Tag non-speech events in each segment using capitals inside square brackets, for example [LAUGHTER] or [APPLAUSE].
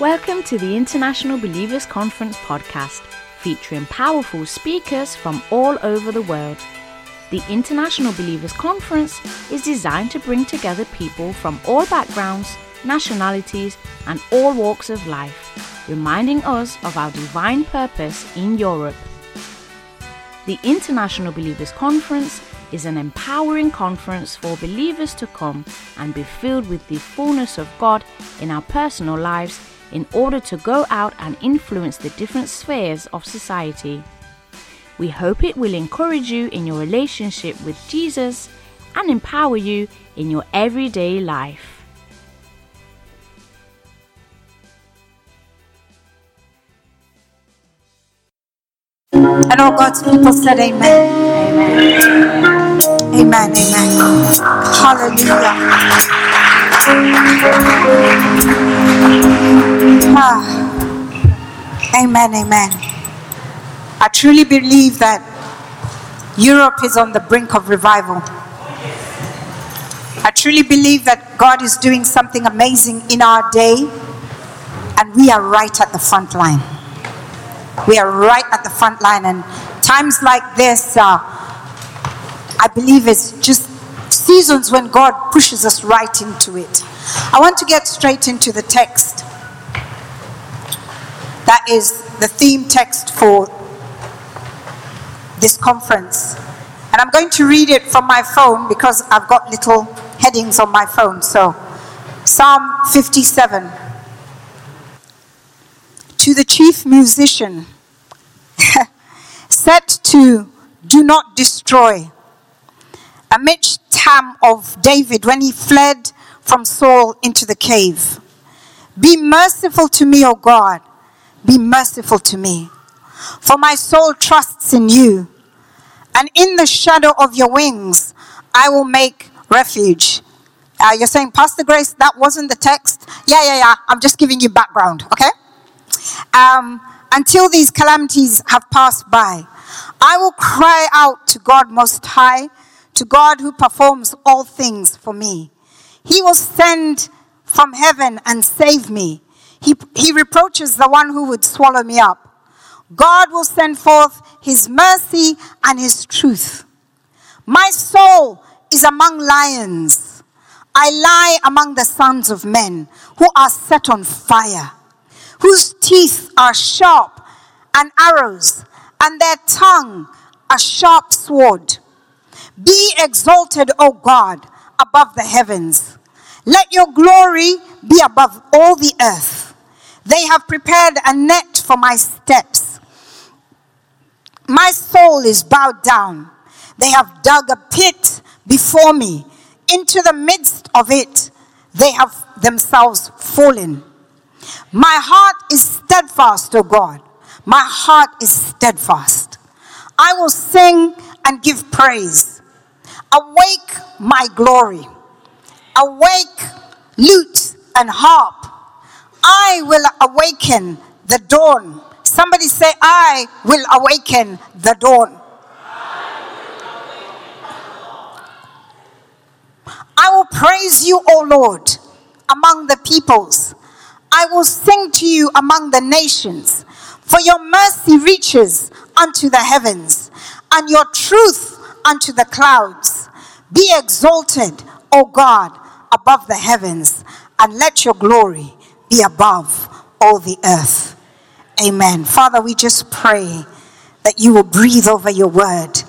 Welcome to the International Believers Conference podcast, featuring powerful speakers from all over the world. The International Believers Conference is designed to bring together people from all backgrounds, nationalities, and all walks of life, reminding us of our divine purpose in Europe. The International Believers Conference is an empowering conference for believers to come and be filled with the fullness of God in our personal lives in order to go out and influence the different spheres of society. We hope it will encourage you in your relationship with Jesus and empower you in your everyday life. And all God's people said, Amen. Amen. Amen. Amen. Hallelujah. Ah. Amen. Amen. I truly believe that Europe is on the brink of revival. I truly believe that God is doing something amazing in our day, and we are right at the front line. We are right at the front line, and times like this, uh, I believe, is just seasons when God pushes us right into it. I want to get straight into the text. That is the theme text for this conference. And I'm going to read it from my phone because I've got little headings on my phone. So, Psalm 57 to the chief musician, [LAUGHS] set to do not destroy. A michtam of David when he fled from Saul into the cave. Be merciful to me, O God. Be merciful to me. For my soul trusts in you. And in the shadow of your wings, I will make refuge. Uh, you're saying, Pastor Grace, that wasn't the text? Yeah, yeah, yeah. I'm just giving you background, okay? um, until these calamities have passed by. I will cry out to God Most High, to God who performs all things for me. He will send from heaven and save me. He, he reproaches the one who would swallow me up. God will send forth his mercy and his truth. My soul is among lions. I lie among the sons of men who are set on fire whose teeth are sharp and arrows, and their tongue a sharp sword. Be exalted, O God, above the heavens. Let your glory be above all the earth. They have prepared a net for my steps. My soul is bowed down. They have dug a pit before me. Into the midst of it, they have themselves fallen. My heart is steadfast, O God. My heart is steadfast. I will sing and give praise. Awake my glory. Awake lute and harp. I will awaken the dawn. Somebody say, I will awaken the dawn. I will praise you, O Lord, among the peoples. I will sing to you among the nations, for your mercy reaches unto the heavens, and your truth unto the clouds. Be exalted, O God, above the heavens, and let your glory be above all the earth. Amen. Father, we just pray that you will breathe over your word.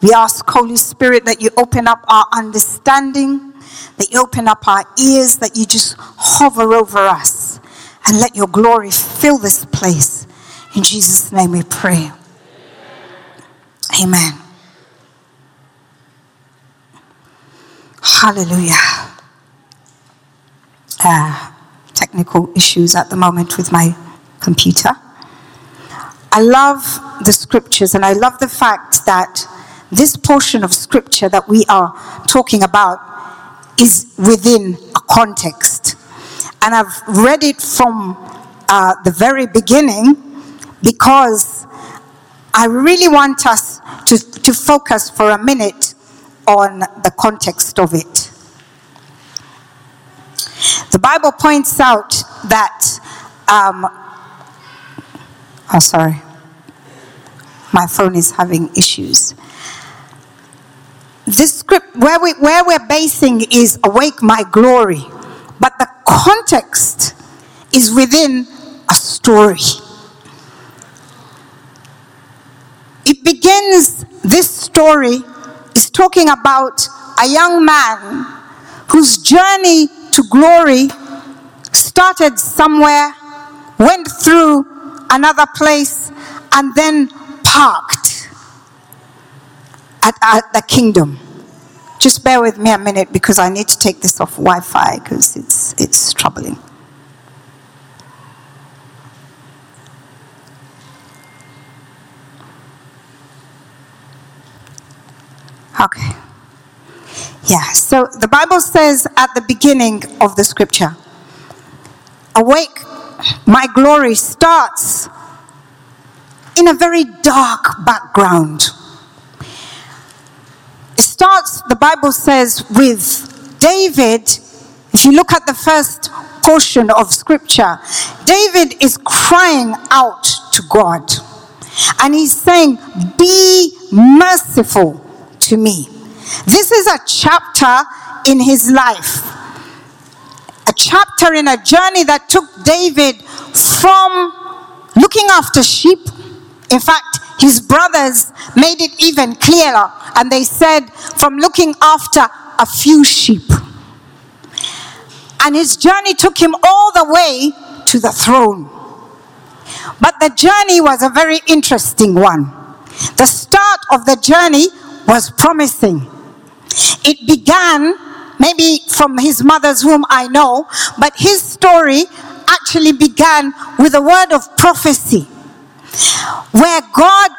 We ask, Holy Spirit, that you open up our understanding, that you open up our ears, that you just hover over us and let your glory fill this place. In Jesus' name we pray. Amen. Hallelujah. Uh, technical issues at the moment with my computer. I love the scriptures and I love the fact that this portion of scripture that we are talking about is within a context and I've read it from uh, the very beginning because I really want us to, to focus for a minute on the context of it. The Bible points out that Um, oh, sorry. My phone is having issues. This script, where, we, where we're basing is Awake My Glory, but the context is within a story. It begins, this story is talking about a young man whose journey to glory started somewhere, went through another place, and then parked at, at the kingdom. Just bear with me a minute because I need to take this off Wi Fi because it's, it's troubling. Okay. Yeah, so the Bible says at the beginning of the scripture, Awake, my glory starts in a very dark background. It starts, the Bible says, with David. If you look at the first portion of scripture, David is crying out to God. And he's saying, Be merciful to me. This is a chapter in his life, a chapter in a journey that took David from looking after sheep. In fact, his brothers made it even clearer, and they said, from looking after a few sheep. And his journey took him all the way to the throne. But the journey was a very interesting one. The start of the journey was promising. It began maybe from his mother's womb, I know, but his story actually began with a word of prophecy where God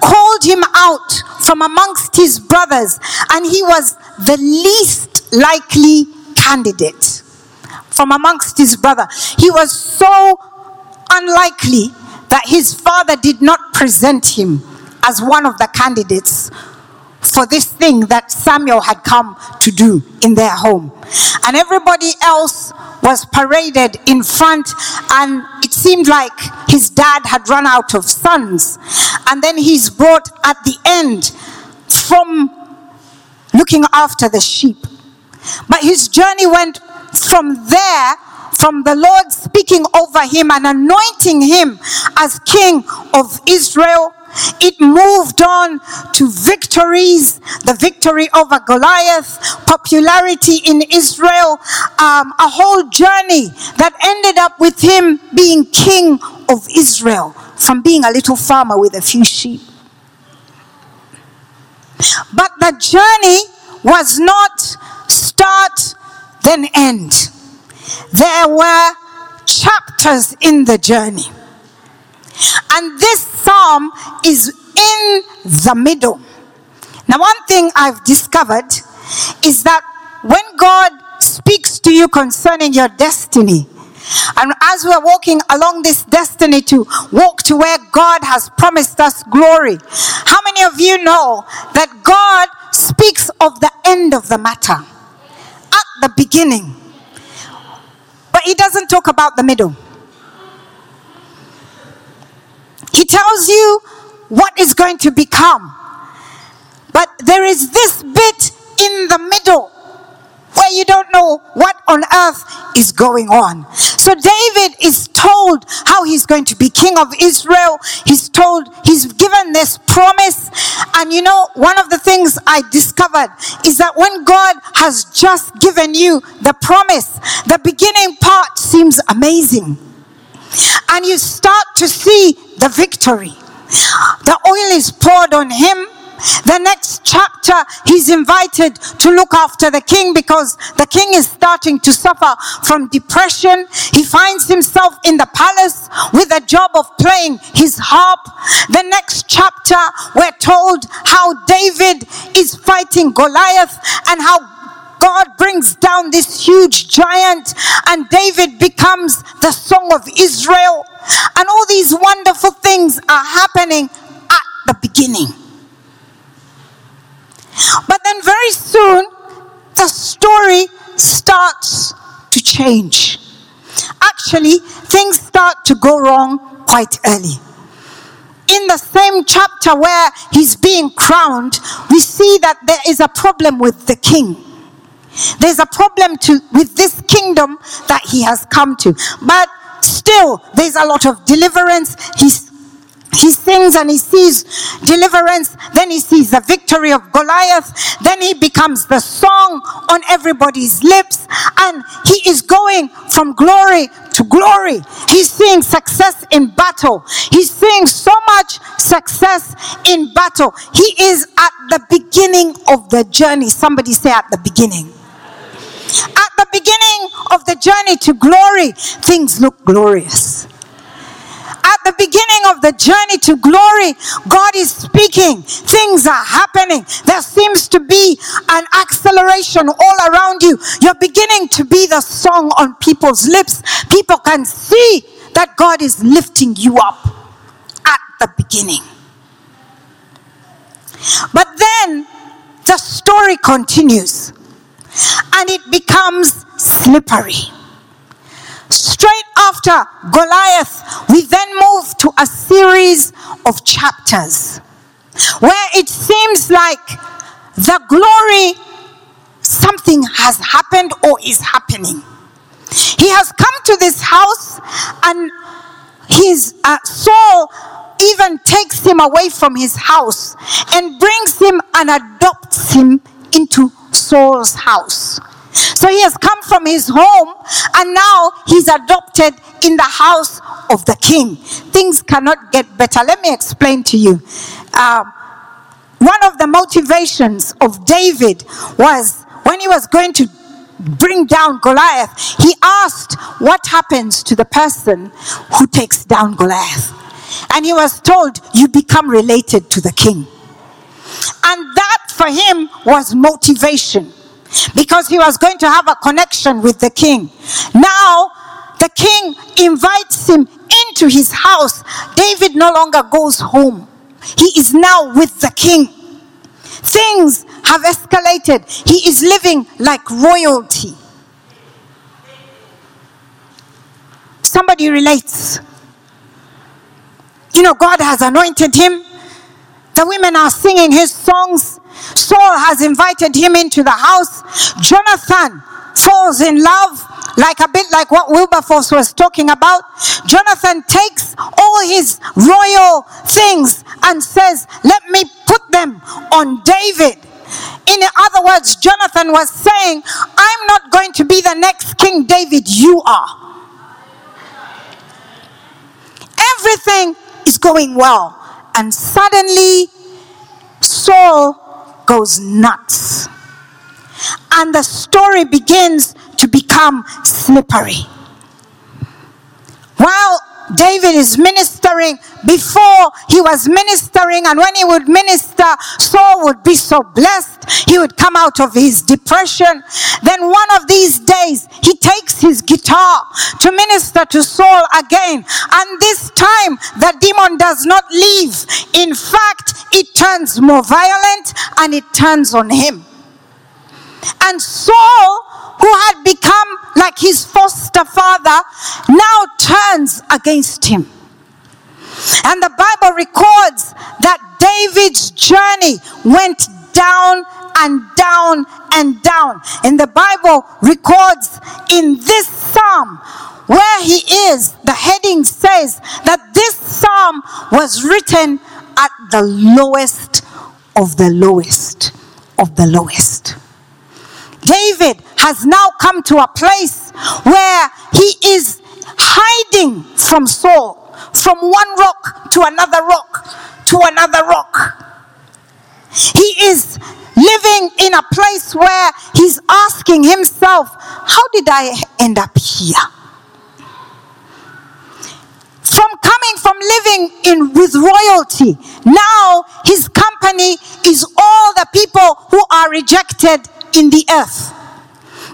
called him out from amongst his brothers, and he was the least likely candidate from amongst his brother. He was so unlikely that his father did not present him as one of the candidates for this thing that Samuel had come to do in their home. And everybody else was paraded in front, and it seemed like his dad had run out of sons. And then he's brought at the end from looking after the sheep. But his journey went from there from the Lord speaking over him and anointing him as king of Israel it moved on to victories, the victory over Goliath, popularity in Israel, um, a whole journey that ended up with him being king of Israel from being a little farmer with a few sheep. But the journey was not start, then end. There were chapters in the journey. And this psalm is in the middle. Now, one thing I've discovered is that when God speaks to you concerning your destiny, and as we're walking along this destiny to walk to where God has promised us glory, how many of you know that God speaks of the end of the matter at the beginning? But He doesn't talk about the middle. He tells you what is going to become. But there is this bit in the middle where you don't know what on earth is going on. So David is told how he's going to be king of Israel. He's told, he's given this promise. And you know, one of the things I discovered is that when God has just given you the promise, the beginning part seems amazing and you start to see the victory. The oil is poured on him. The next chapter, he's invited to look after the king because the king is starting to suffer from depression. He finds himself in the palace with a job of playing his harp. The next chapter, we're told how David is fighting Goliath and how God brings down this huge giant, and David becomes the song of Israel. And all these wonderful things are happening at the beginning. But then, very soon, the story starts to change. Actually, things start to go wrong quite early. In the same chapter where he's being crowned, we see that there is a problem with the king. There's a problem to, with this kingdom that he has come to. But still, there's a lot of deliverance. He's he sings and he sees deliverance. Then he sees the victory of Goliath. Then he becomes the song on everybody's lips. And he is going from glory to glory. He's seeing success in battle. He's seeing so much success in battle. He is at the beginning of the journey. Somebody say, at the beginning. At the beginning of the journey to glory, things look glorious at the beginning of the journey to glory, God is speaking. Things are happening. There seems to be an acceleration all around you. You're beginning to be the song on people's lips. People can see that God is lifting you up at the beginning. But then the story continues and it becomes slippery. Straight after Goliath, we then move to a series of chapters where it seems like the glory, something has happened or is happening. He has come to this house and his uh, Saul even takes him away from his house and brings him and adopts him into Saul's house. So he has come from his home and now he's adopted in the house of the king. Things cannot get better. Let me explain to you. Uh, one of the motivations of David was when he was going to bring down Goliath, he asked what happens to the person who takes down Goliath. And he was told, You become related to the king. And for him was motivation because he was going to have a connection with the king. Now, the king invites him into his house. David no longer goes home, he is now with the king. Things have escalated. He is living like royalty. Somebody relates. You know, God has anointed him. The women are singing his songs. Saul has invited him into the house. Jonathan falls in love, like a bit like what Wilberforce was talking about. Jonathan takes all his royal things and says, Let me put them on David. In other words, Jonathan was saying, I'm not going to be the next King David, you are. Everything is going well. And suddenly, Saul goes nuts. And the story begins to become slippery. While David is ministering, before he was ministering, and when he would minister, Saul would be so blessed. He would come out of his depression. Then one of these days, he takes his guitar to minister to Saul again. And this time, the demon does not leave. In fact, it turns more violent and it turns on him. And Saul, who had become like his foster father, now turns against him. And the Bible records that David's journey went down and down and down. And the Bible records in this psalm where he is, the heading says that this psalm was written at the lowest of the lowest of the lowest. David has now come to a place where he is hiding from Saul, from one rock to another rock to another rock. He is living in a place where he's asking himself, How did I end up here? From coming from living in with royalty, now his company is all the people who are rejected in the earth.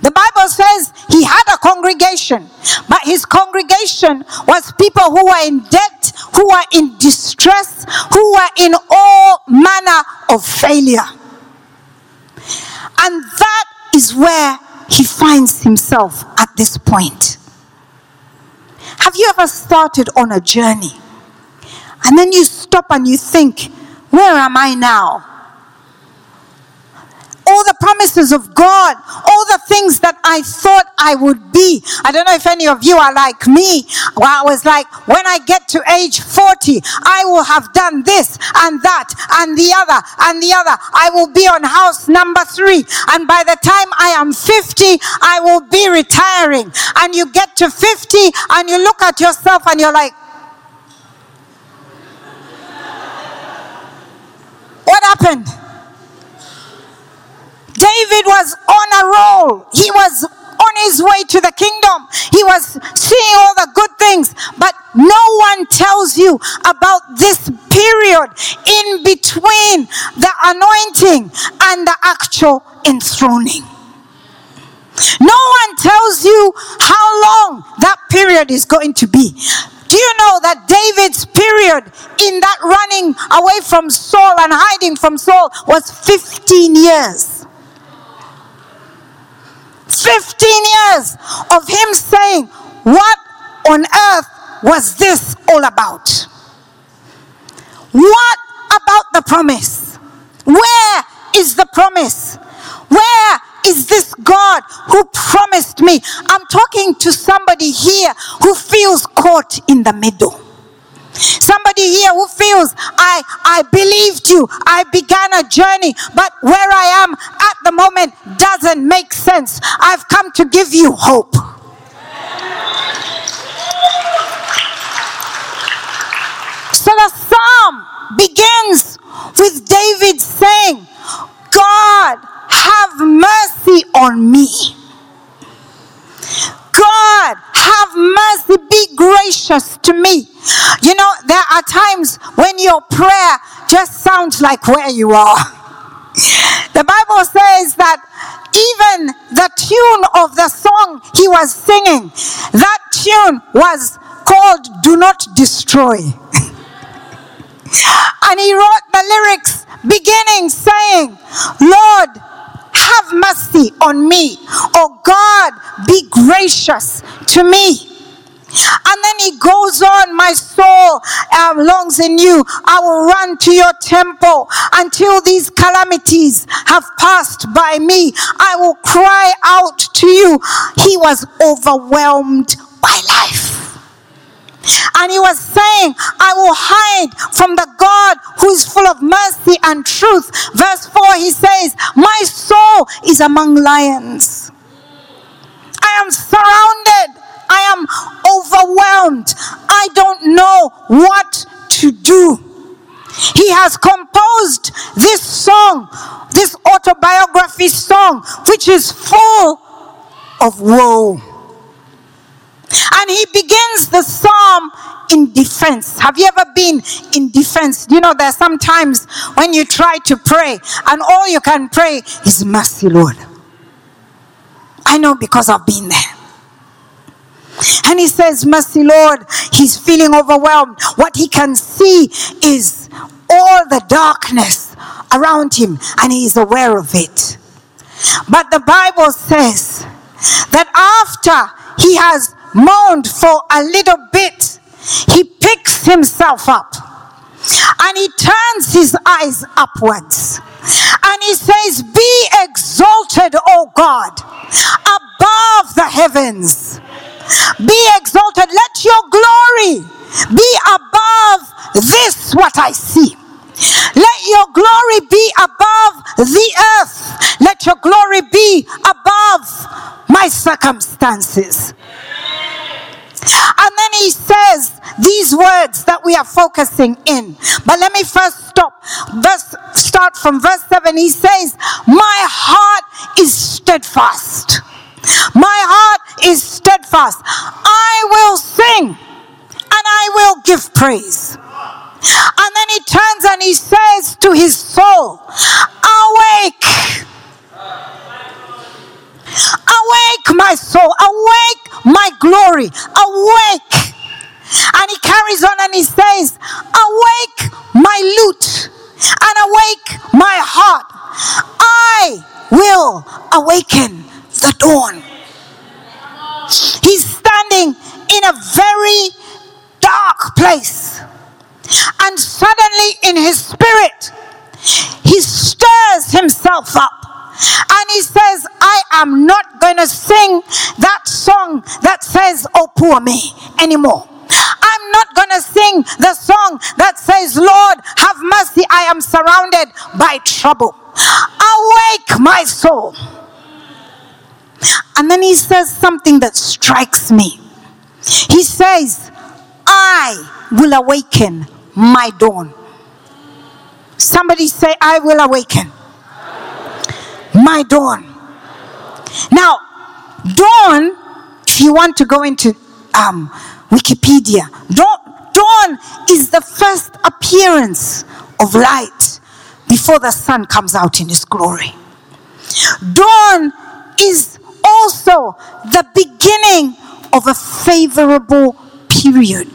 The Bible says he had a congregation, but his congregation was people who were in debt, who were in distress, who were in all manner of failure. And that is where he finds himself at this point. Have you ever started on a journey and then you stop and you think, where am I now? All the promises of God, all the things that I thought I would be. I don't know if any of you are like me. Well, I was like, when I get to age 40, I will have done this and that and the other and the other. I will be on house number three. And by the time I am 50, I will be retiring. And you get to 50 and you look at yourself and you're like, what happened? David was on a roll. He was on his way to the kingdom. He was seeing all the good things, but no one tells you about this period in between the anointing and the actual enthroning. No one tells you how long that period is going to be. Do you know that David's period in that running away from Saul and hiding from Saul was 15 years? 15 years of him saying, What on earth was this all about? What about the promise? Where is the promise? Where is this God who promised me? I'm talking to somebody here who feels caught in the middle. Somebody here who feels I I believed you. I began a journey, but where I am at the moment doesn't make sense. I've come to give you hope. So the psalm begins with David saying, God, have mercy on me. God, have mercy, be gracious to me. Are times when your prayer just sounds like where you are. The Bible says that even the tune of the song he was singing, that tune was called Do Not Destroy. [LAUGHS] and he wrote the lyrics beginning saying, Lord, have mercy on me. Oh God, be gracious to me. And then he goes on, My soul um, longs in you. I will run to your temple until these calamities have passed by me. I will cry out to you. He was overwhelmed by life. And he was saying, I will hide from the God who is full of mercy and truth. Verse 4, he says, My soul is among lions. I am surrounded. I am overwhelmed. I don't know what to do. He has composed this song, this autobiography song, which is full of woe. And he begins the psalm in defense. Have you ever been in defense? You know, there's sometimes when you try to pray and all you can pray is mercy, Lord. I know because I've been there. And he says, Mercy, Lord. He's feeling overwhelmed. What he can see is all the darkness around him, and he is aware of it. But the Bible says that after he has moaned for a little bit, he picks himself up and he turns his eyes upwards and he says, Be exalted, O God, above the heavens. Be exalted. Let your glory be above this, what I see. Let your glory be above the earth. Let your glory be above my circumstances. And then he says these words that we are focusing in. But let me first stop. Verse start from verse 7. He says, My heart is steadfast. My heart is steadfast. I will sing and I will give praise. And then he turns and he says to his soul, Awake Awake, my soul. Awake, my glory. Awake. And he carries on and he says, Awake, my lute, and awake my heart. I will awaken the dawn. He's standing in in a very dark place. And suddenly, in his spirit, he stirs himself up and he says, I am not going to sing that song that says, Oh, poor me anymore. I'm not going to sing the song that says, Lord, have mercy. I am surrounded by trouble. Awake, my soul. And then he says something that strikes me. He says, I will awaken my dawn. Somebody say, I will awaken my dawn. Now, dawn, if you want to go into um, Wikipedia, dawn, dawn is the first appearance of light before the sun comes out in its glory. Dawn is also the beginning of a favorable period.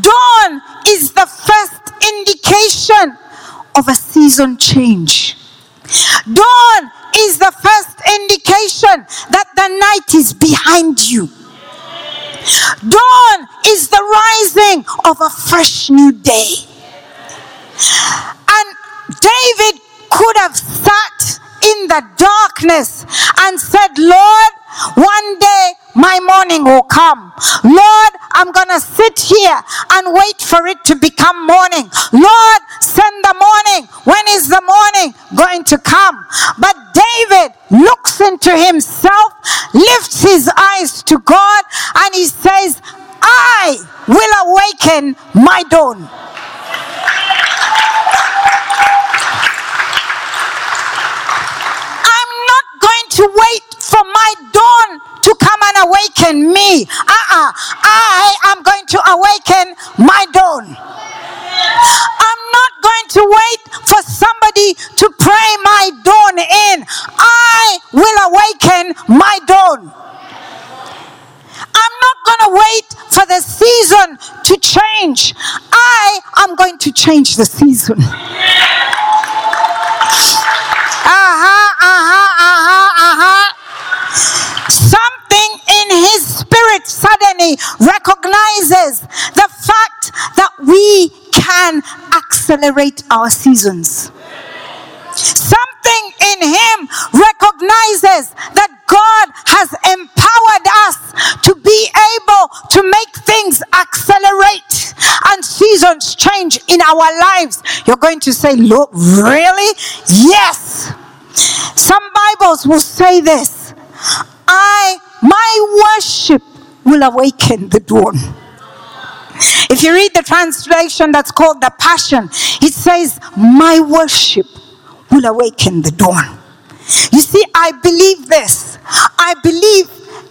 Dawn is the first indication of a season change. Dawn is the first indication that the night is behind you. Dawn is the rising of a fresh new day. And David could have sat in the darkness and said, Lord, one day my morning will come. Lord, I'm going to sit here and wait for it to become morning. Lord, send the morning. When is the morning going to come? But David looks into himself, lifts his eyes to God, and he says, I will awaken my dawn. I'm not going to wait for my dawn to come and awaken me. Uh-uh. I am going to awaken my dawn. I'm not going to wait for somebody to pray my dawn in. I will awaken my dawn. I'm not going to wait for the season to change. I am going to change the season. Aha, aha, aha, aha. Something in his spirit suddenly recognizes the fact that we can accelerate our seasons. Something in him recognizes that God has empowered us to be able to make things accelerate and seasons change in our lives. You're going to say, Look, really? Yes. Some Bibles will say this I, my worship will awaken the dawn. If you read the translation that's called the Passion, it says, My worship will awaken the dawn. You see, I believe this. I believe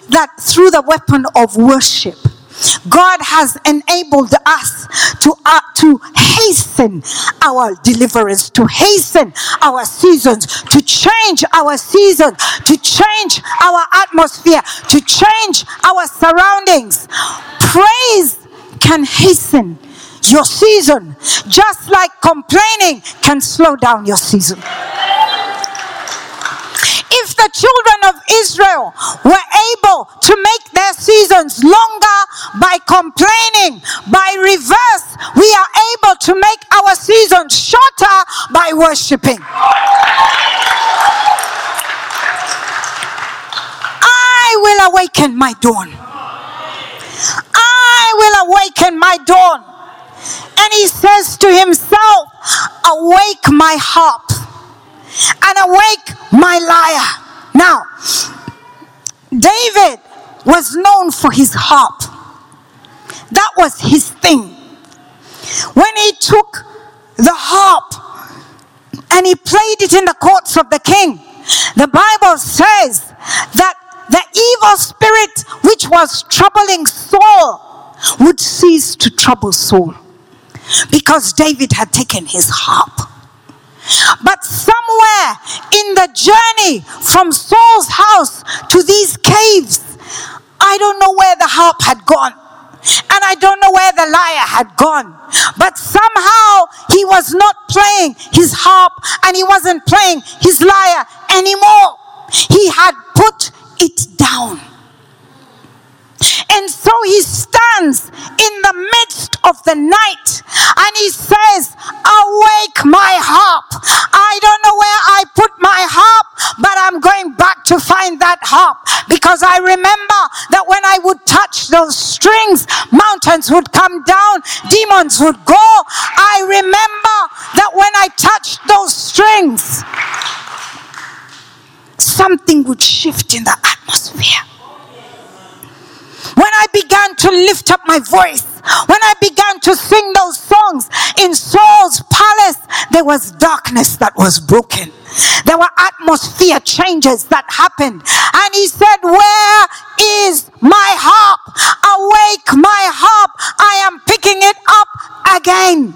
that through the weapon of worship, God has enabled us to, uh, to hasten our deliverance, to hasten our seasons, to change our season, to change our atmosphere, to change our surroundings. Praise can hasten your season, just like complaining can slow down your season the children of Israel were able to make their seasons longer by complaining, by reverse, we are able to make our seasons shorter by worshiping. I will awaken my dawn. I will awaken my dawn. And he says to himself, Awake my harp and awake my lyre. Now, David was known for his harp. That was his thing. When he took the harp and he played it in the courts of the king, the Bible says that the evil spirit which was troubling Saul would cease to trouble Saul because David had taken his harp. But somewhere in the journey from Saul's house to these caves, I don't know where the harp had gone. And I don't know where the lyre had gone. But somehow he was not playing his harp and he wasn't playing his lyre anymore. He had put it down. And so he stands in the midst of the night and he says, Awake my harp. I don't know where I put my harp, but I'm going back to find that harp because I remember that when I would touch those strings, mountains would come down, demons would go. I remember that when I touched those strings, something would shift in the atmosphere. When I began to lift up my voice, when I began to sing those songs in Saul's palace, there was darkness that was broken. There were atmosphere changes that happened. And he said, Where is my harp? Awake my harp. I am picking it up again.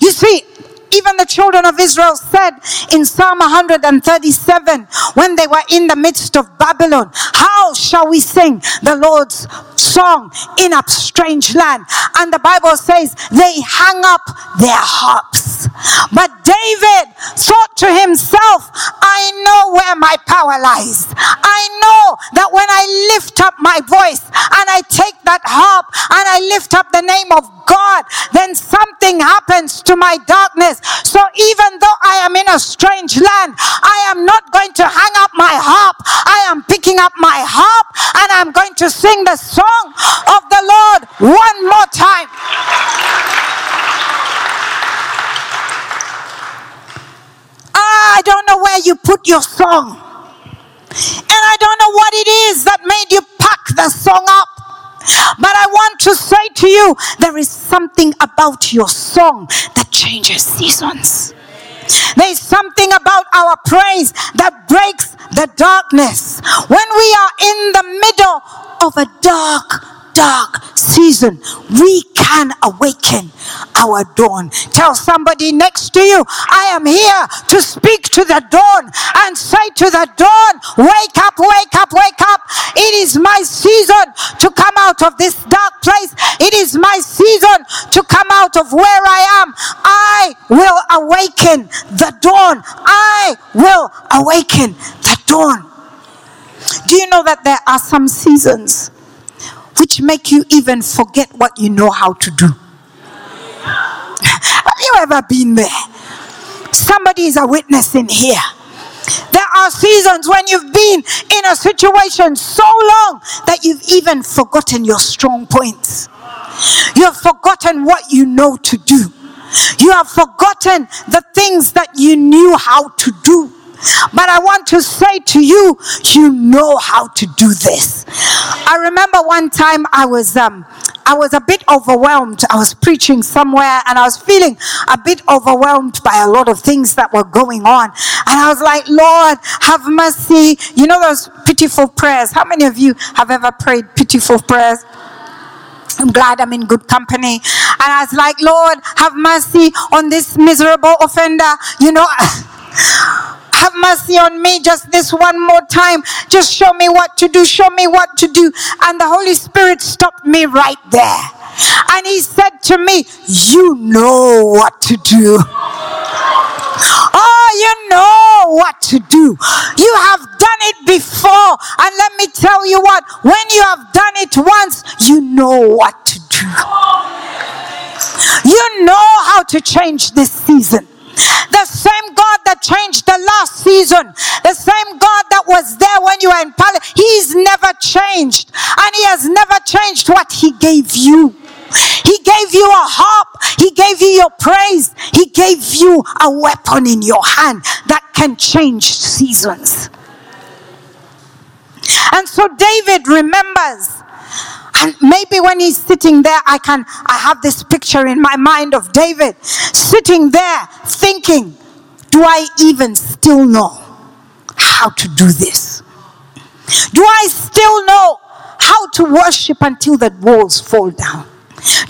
You see, even the children of Israel said in Psalm 137 when they were in the midst of Babylon, How shall we sing the Lord's song in a strange land? And the Bible says they hang up their harps. But David thought to himself, I know where my power lies. I know that when I lift up my voice and I take that harp and I lift up the name of God, then something happens to my darkness. So even though I am in a strange land, I am not going to hang up my harp. I am picking up my harp and I'm going to sing the song of the Lord one more time. Ah, I don't know where you put your song. And I don't know what it is that made you pack the song up. But I want to say to you, there is something about your song that changes seasons. There's something about our praise that breaks the darkness. When we are in the middle of a dark dark season, we can awaken our dawn. Tell somebody next to you, I am here to speak to the dawn and say to the dawn, wake up, wake up, wake up. It is my season to come out of this dark place. It is my season to come out of where I am. I will awaken the dawn. I will awaken the dawn. Do you know that there are some seasons which make you even forget what you know how to do. Have you ever been there? Somebody is a witness in here. There are seasons when you've been in a situation so long that you've even forgotten your strong points. You have forgotten what you know to do. You have forgotten the things that you knew how to do. But I want to say to you, you know how to do this. I remember one time I was um I was a bit overwhelmed. I was preaching somewhere and I was feeling a bit overwhelmed by a lot of things that were going on. And I was like, Lord, have mercy. You know those pitiful prayers. How many of you have ever prayed pitiful prayers? I'm glad I'm in good company. And I was like, Lord, have mercy on this miserable offender. You know, [LAUGHS] have mercy on me just this one more time. Just show me what to do. Show me what to do. And the Holy Spirit stopped me right there. And he said to me, You know what to do. Oh, you know what to do. You have done it before. And let me tell you what, when you have done it once, you know what to do. You know how to change this season. The same God that changed the last season, the same God that was there when you were in Palace, He's never changed. And He has never changed what He gave you. He gave you a harp. He gave you your praise. He gave you a weapon in your hand that can change seasons. And so David remembers maybe when he's sitting there, I can, I have this picture in my mind of David sitting there thinking, do I even still know how to do this? Do I still know how to worship until the walls fall down?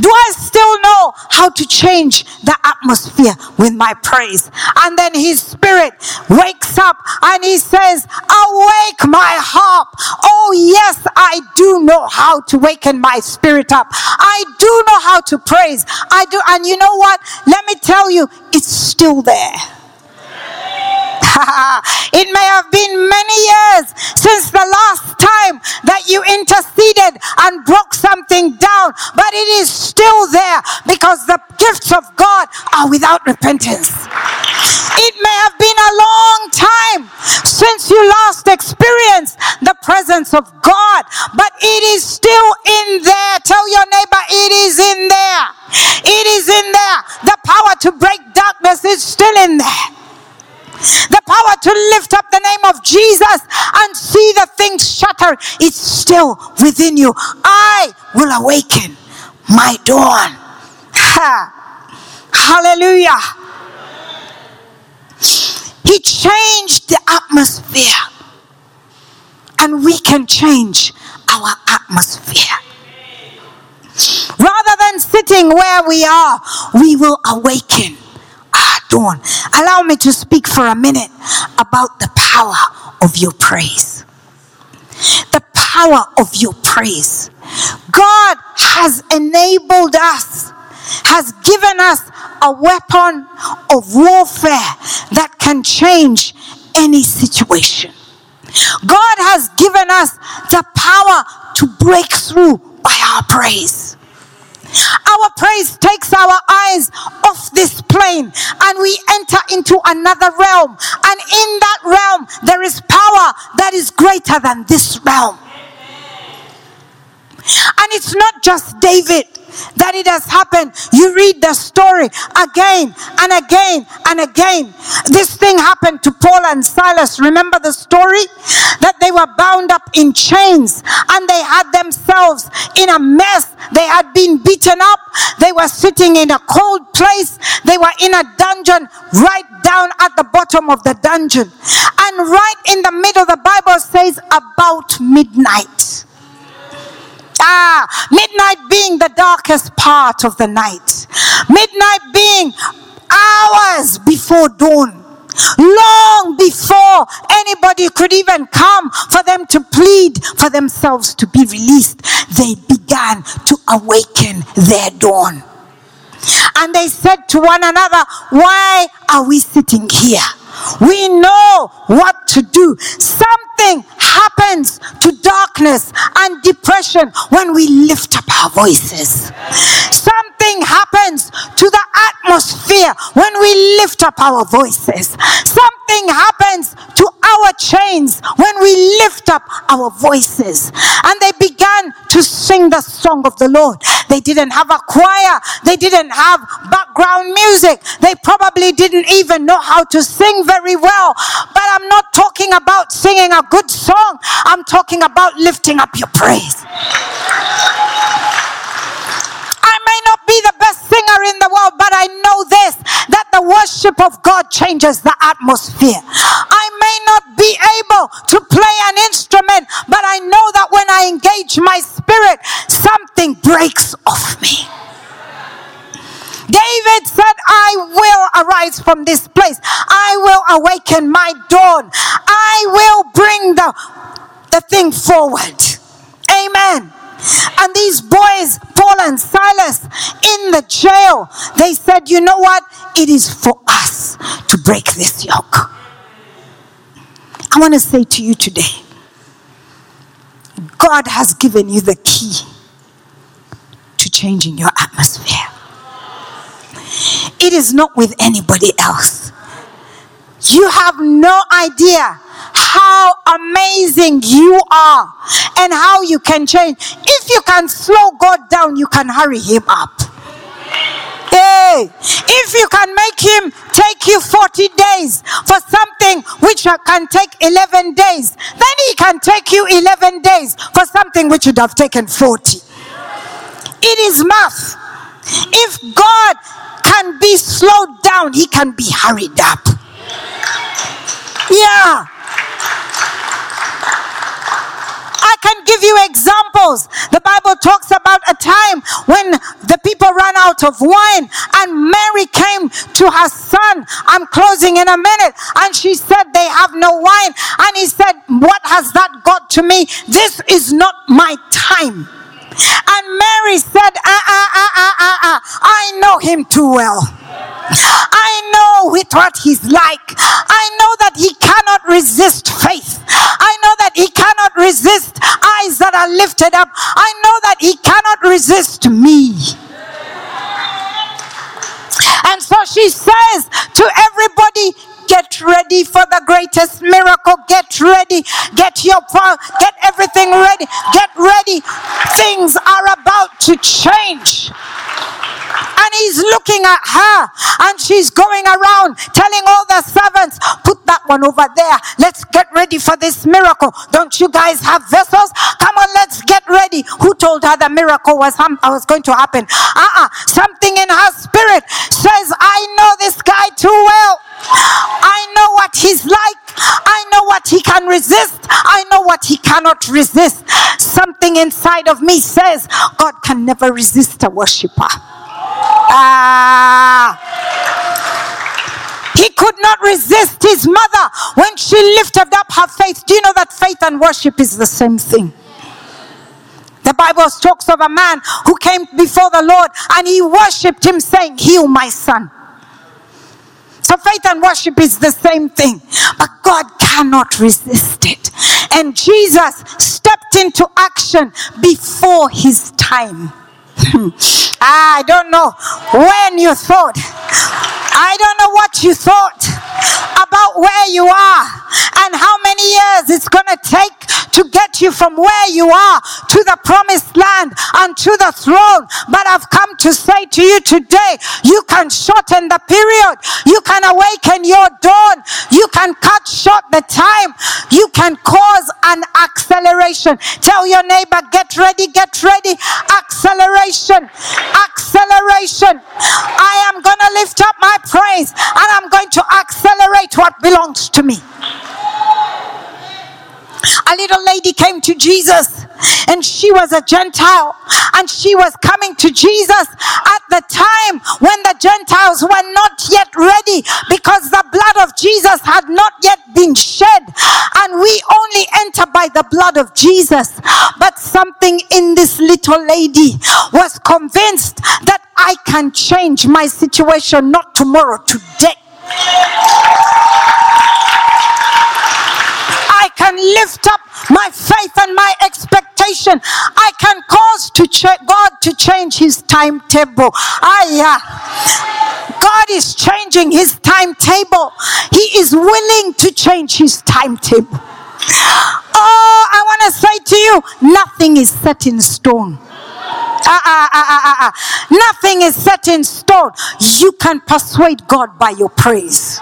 Do I still know how to change the atmosphere with my praise? And then his spirit wakes up and he says, Awake my harp. Oh, yes, I do know how to waken my spirit up. I do know how to praise. I do. And you know what? Let me tell you, it's still there. [LAUGHS] it may have been many years since the last time that you interceded and broke something down, but it is still there because the gifts of God are without repentance. It may have been a long time since you last experienced the presence of God, but it is still in there. Tell your neighbor, it is in there. It is in there. The power to break darkness is still in there. The power to lift up the name of Jesus and see the things shatter is still within you. I will awaken my dawn. Ha. Hallelujah. He changed the atmosphere, and we can change our atmosphere. Rather than sitting where we are, we will awaken dawn. Allow me to speak for a minute about the power of your praise. The power of your praise. God has enabled us, has given us a weapon of warfare that can change any situation. God has given us the power to break through by our praise. Our praise takes our eyes off this plane and we enter into another realm. And in that realm, there is power that is greater than this realm. And it's not just David that it has happened. You read the story again and again and again. This thing happened to Paul and Silas. Remember the story? That they were bound up in chains and they had themselves in a mess. They had been beaten up. They were sitting in a cold place. They were in a dungeon right down at the bottom of the dungeon. And right in the middle, the Bible says about midnight. Ah, midnight being the darkest part of the night. Midnight being hours before dawn. Long before anybody could even come for them to plead for themselves to be released, they began to awaken their dawn. And they said to one another, Why are we sitting here? We know what to do. Something happens to darkness and depression when we lift up our voices. Something happens to the lift up our voices. Something happens to our chains when we lift up our voices. And they began to sing the song of the Lord. They didn't have a choir, they didn't have background music, they probably didn't even know how to sing very well. But I'm not talking about singing a good song, I'm talking about lifting up your praise. May not be the best singer in the world, but I know this that the worship of God changes the atmosphere. I may not be able to play an instrument, but I know that when I engage my spirit, something breaks off me. David said, I will arise from this place. I will awaken my dawn. I will bring the, the thing forward. Amen. And these boys, Paul and Silas, in the jail, they said, You know what? It is for us to break this yoke. I want to say to you today God has given you the key to changing your atmosphere. It is not with anybody else. You have no idea how amazing you are and how you can change. If you can slow God down, you can hurry him up. Hey, if you can make him take you 40 days for something which can take 11 days, then he can take you 11 days for something which would have taken 40. It is math. If God can be slowed down, he can be hurried up. Yeah. I can give you examples. The Bible talks about a time when the people ran out of wine and Mary came to her son. I'm closing in a minute. And she said, They have no wine. And he said, What has that got to me? This is not my time. And Mary said, ah, ah, ah, ah, ah, ah, I know him too well. I know with what he's like. I know that he cannot resist faith. I know that he cannot resist eyes that are lifted up. I know that he cannot resist me. And so she says to everybody, get ready for the greatest miracle. Get ready. Get your power. get everything ready. Get ready. Things are about to change. And he's looking at her and she's going around telling all the servants, put that one over there. Let's get ready for this miracle. Don't you guys have vessels? Come on, let's get ready. Who told her the miracle was, was going to happen? Uh-uh. Something in her spirit says, I know this guy too well. I know what he's like. I know what he can resist. I know what he cannot resist. Something inside of me says God can never resist a worshiper. Ah. He could not resist his mother when she lifted up her faith. Do you know that faith and worship is the same thing? The Bible talks of a man who came before the Lord and he worshipped him, saying, Heal my son. So faith and worship is the same thing, but God cannot resist it. And Jesus stepped into action before his time. I don't know when you thought. I don't know what you thought about where you are and how many years it's going to take to get you from where you are to the promised land and to the throne. But I've come to say to you today, you can shorten the period. You can awaken your dawn. You can cut short the time. You can cause an acceleration. Tell your neighbor, get ready, get ready. Acceleration, acceleration. I am going to lift up my praise and I'm going to accelerate what belongs to me. A little lady came to Jesus and she was a Gentile and she was coming to Jesus at the time when the Gentiles were not yet ready because the blood of Jesus had not yet been shed and we only enter by the blood of Jesus. But something in this little lady was convinced that I can change my situation not tomorrow, today. Can lift up my faith and my expectation. I can cause to ch- God to change his timetable. I, uh, God is changing his timetable. He is willing to change his timetable. Oh, I want to say to you, nothing is set in stone. Uh, uh, uh, Nothing is set in stone. You can persuade God by your praise.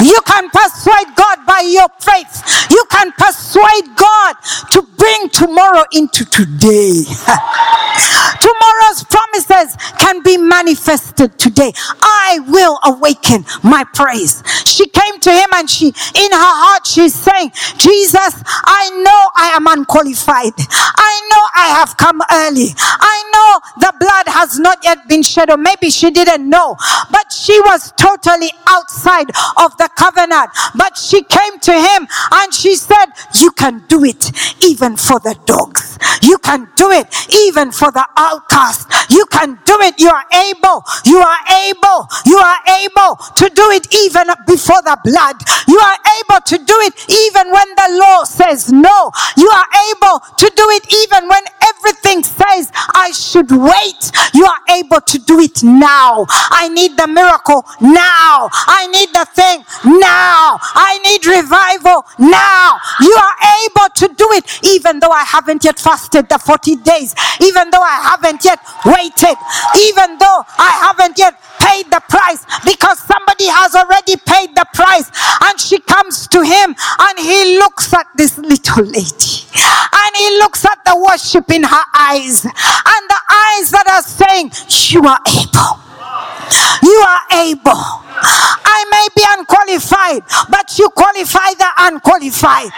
You can persuade God by your faith. You can persuade God to bring tomorrow into today. [LAUGHS] Tomorrow's promises can be manifested today. I will awaken my praise. She came to him and she, in her heart, she's saying, Jesus, I know I am unqualified. I know I have come early. I know the blood has not yet been shed, or maybe she didn't know, but she was totally outside of the covenant. But she came to him and she said, You can do it even for the dogs. You can do it even for the outcast. You can do it. You are able. You are able. You are able to do it even before the blood. You are able to do it even when the law says no. You are able to do it even when everything says I should wait. You are able to do it now. I need the miracle now. I need the thing now. I need revival now. You are able to do it even though I haven't yet fasted the 40 days, even though I haven't yet waited, even though I haven't yet paid the price because somebody has already paid the price. And she comes to him and he looks at this little lady and he looks at the worship in her eyes and the eyes that are saying, You are able. You are able. I may be unqualified, but you qualify the unqualified.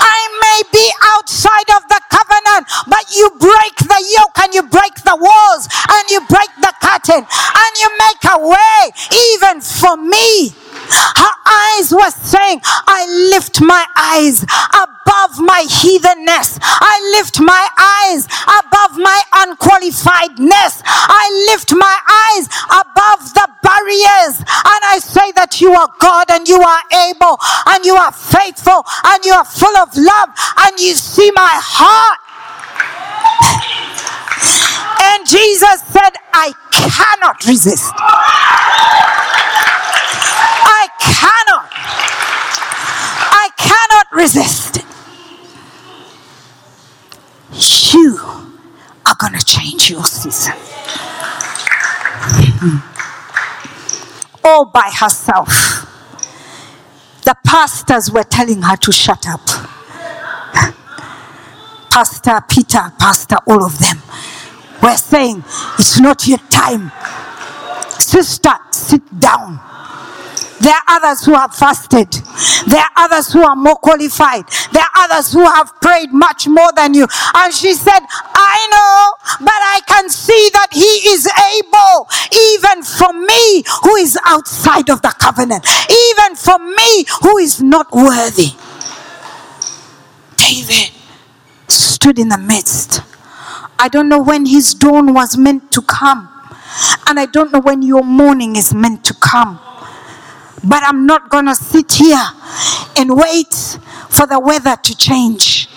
I may be outside of the covenant, but you break the yoke and you break the walls and you break the curtain and you make a way even for me. Her eyes were saying, I lift my eyes above my heathenness. I lift my eyes above my unqualifiedness. I lift my eyes above the barriers. And I say that you are God and you are able and you are faithful and you are full of love and you see my heart. And Jesus said, I cannot resist. Cannot. I cannot resist. You are going to change your season. All by herself. The pastors were telling her to shut up. Pastor Peter, Pastor, all of them were saying, It's not your time. Sister, sit down. There are others who have fasted. There are others who are more qualified. There are others who have prayed much more than you. And she said, I know, but I can see that He is able, even for me who is outside of the covenant, even for me who is not worthy. David stood in the midst. I don't know when his dawn was meant to come. And I don't know when your morning is meant to come. But I'm not going to sit here and wait for the weather to change.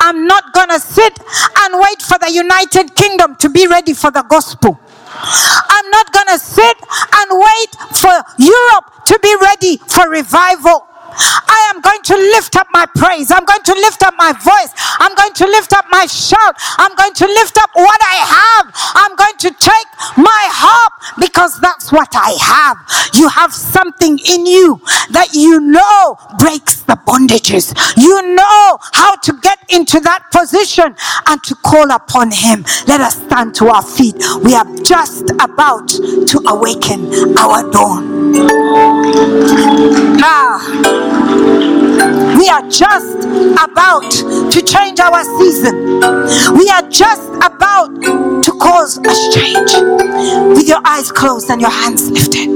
I'm not going to sit and wait for the United Kingdom to be ready for the gospel. I'm not going to sit and wait for Europe to be ready for revival. I am going to lift up my praise. I'm going to lift up my voice. I'm going to lift up my shout. I'm going to lift up what I have. I'm going to take my harp because that's what I have. You have something in you that you know breaks the bondages. You know how to get into that position and to call upon Him. Let us stand to our feet. We are just about to awaken our dawn. Ah. We are just about to change our season. We are just about to cause a change. With your eyes closed and your hands lifted.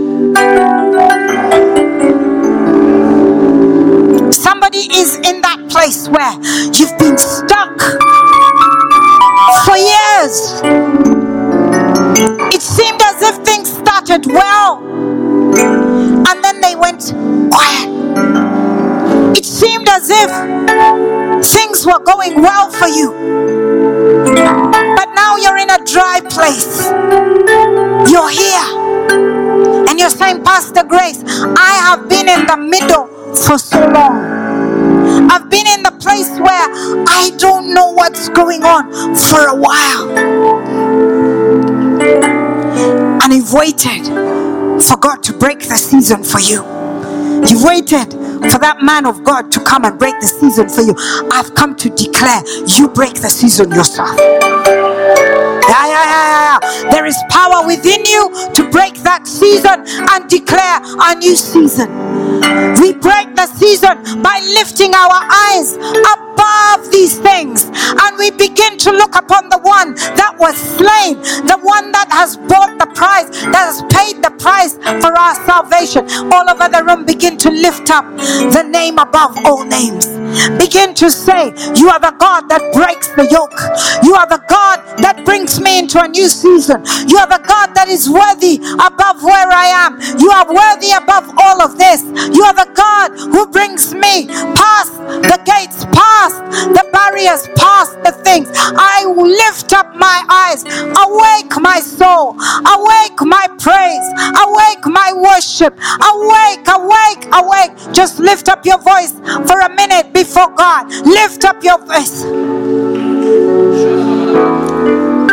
Somebody is in that place where you've been stuck for years. It seemed as if things started well and then they went quiet. It seemed as if things were going well for you. But now you're in a dry place. You're here. And you're saying, Pastor Grace, I have been in the middle for so long. I've been in the place where I don't know what's going on for a while. And you've waited for God to break the season for you. You've waited for that man of God to come and break the season for you. I've come to declare you break the season yourself. Yeah, yeah, yeah, yeah. There is power within you to break that season and declare a new season. We break the season by lifting our eyes above these things and we begin to look upon the one that was slain, the one that has bought the price, that has paid the price for our salvation. All over the room, begin to lift up the name above all names. Begin to say, You are the God that breaks the yoke. You are the God that brings me into a new season. You are the God that is worthy above where I am. You are worthy above all of this. You are the God who brings me past the gates, past the barriers, past the things. I lift up my eyes. Awake my soul. Awake my praise. Awake my worship. Awake, awake, awake. Just lift up your voice for a minute before God. Lift up your voice.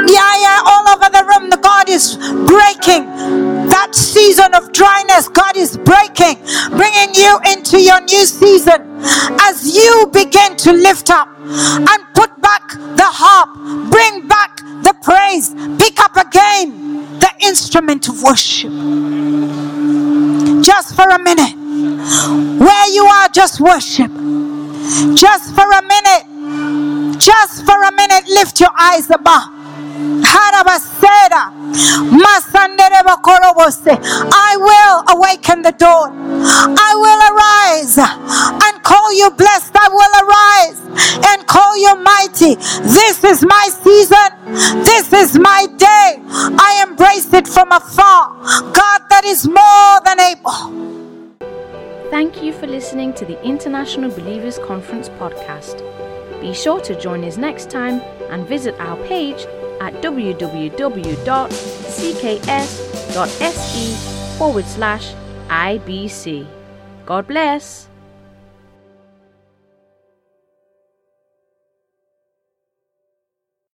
Yeah, yeah, all over the room, is breaking that season of dryness. God is breaking, bringing you into your new season as you begin to lift up and put back the harp, bring back the praise, pick up again the instrument of worship. Just for a minute, where you are, just worship. Just for a minute, just for a minute, lift your eyes above. Harabasera. I will awaken the dawn. I will arise and call you blessed I will arise and call you mighty. This is my season. This is my day. I embrace it from afar. God that is more than able. Thank you for listening to the International Believers Conference podcast. Be sure to join us next time and visit our page at www.ckс.se forward slash IBC. God bless.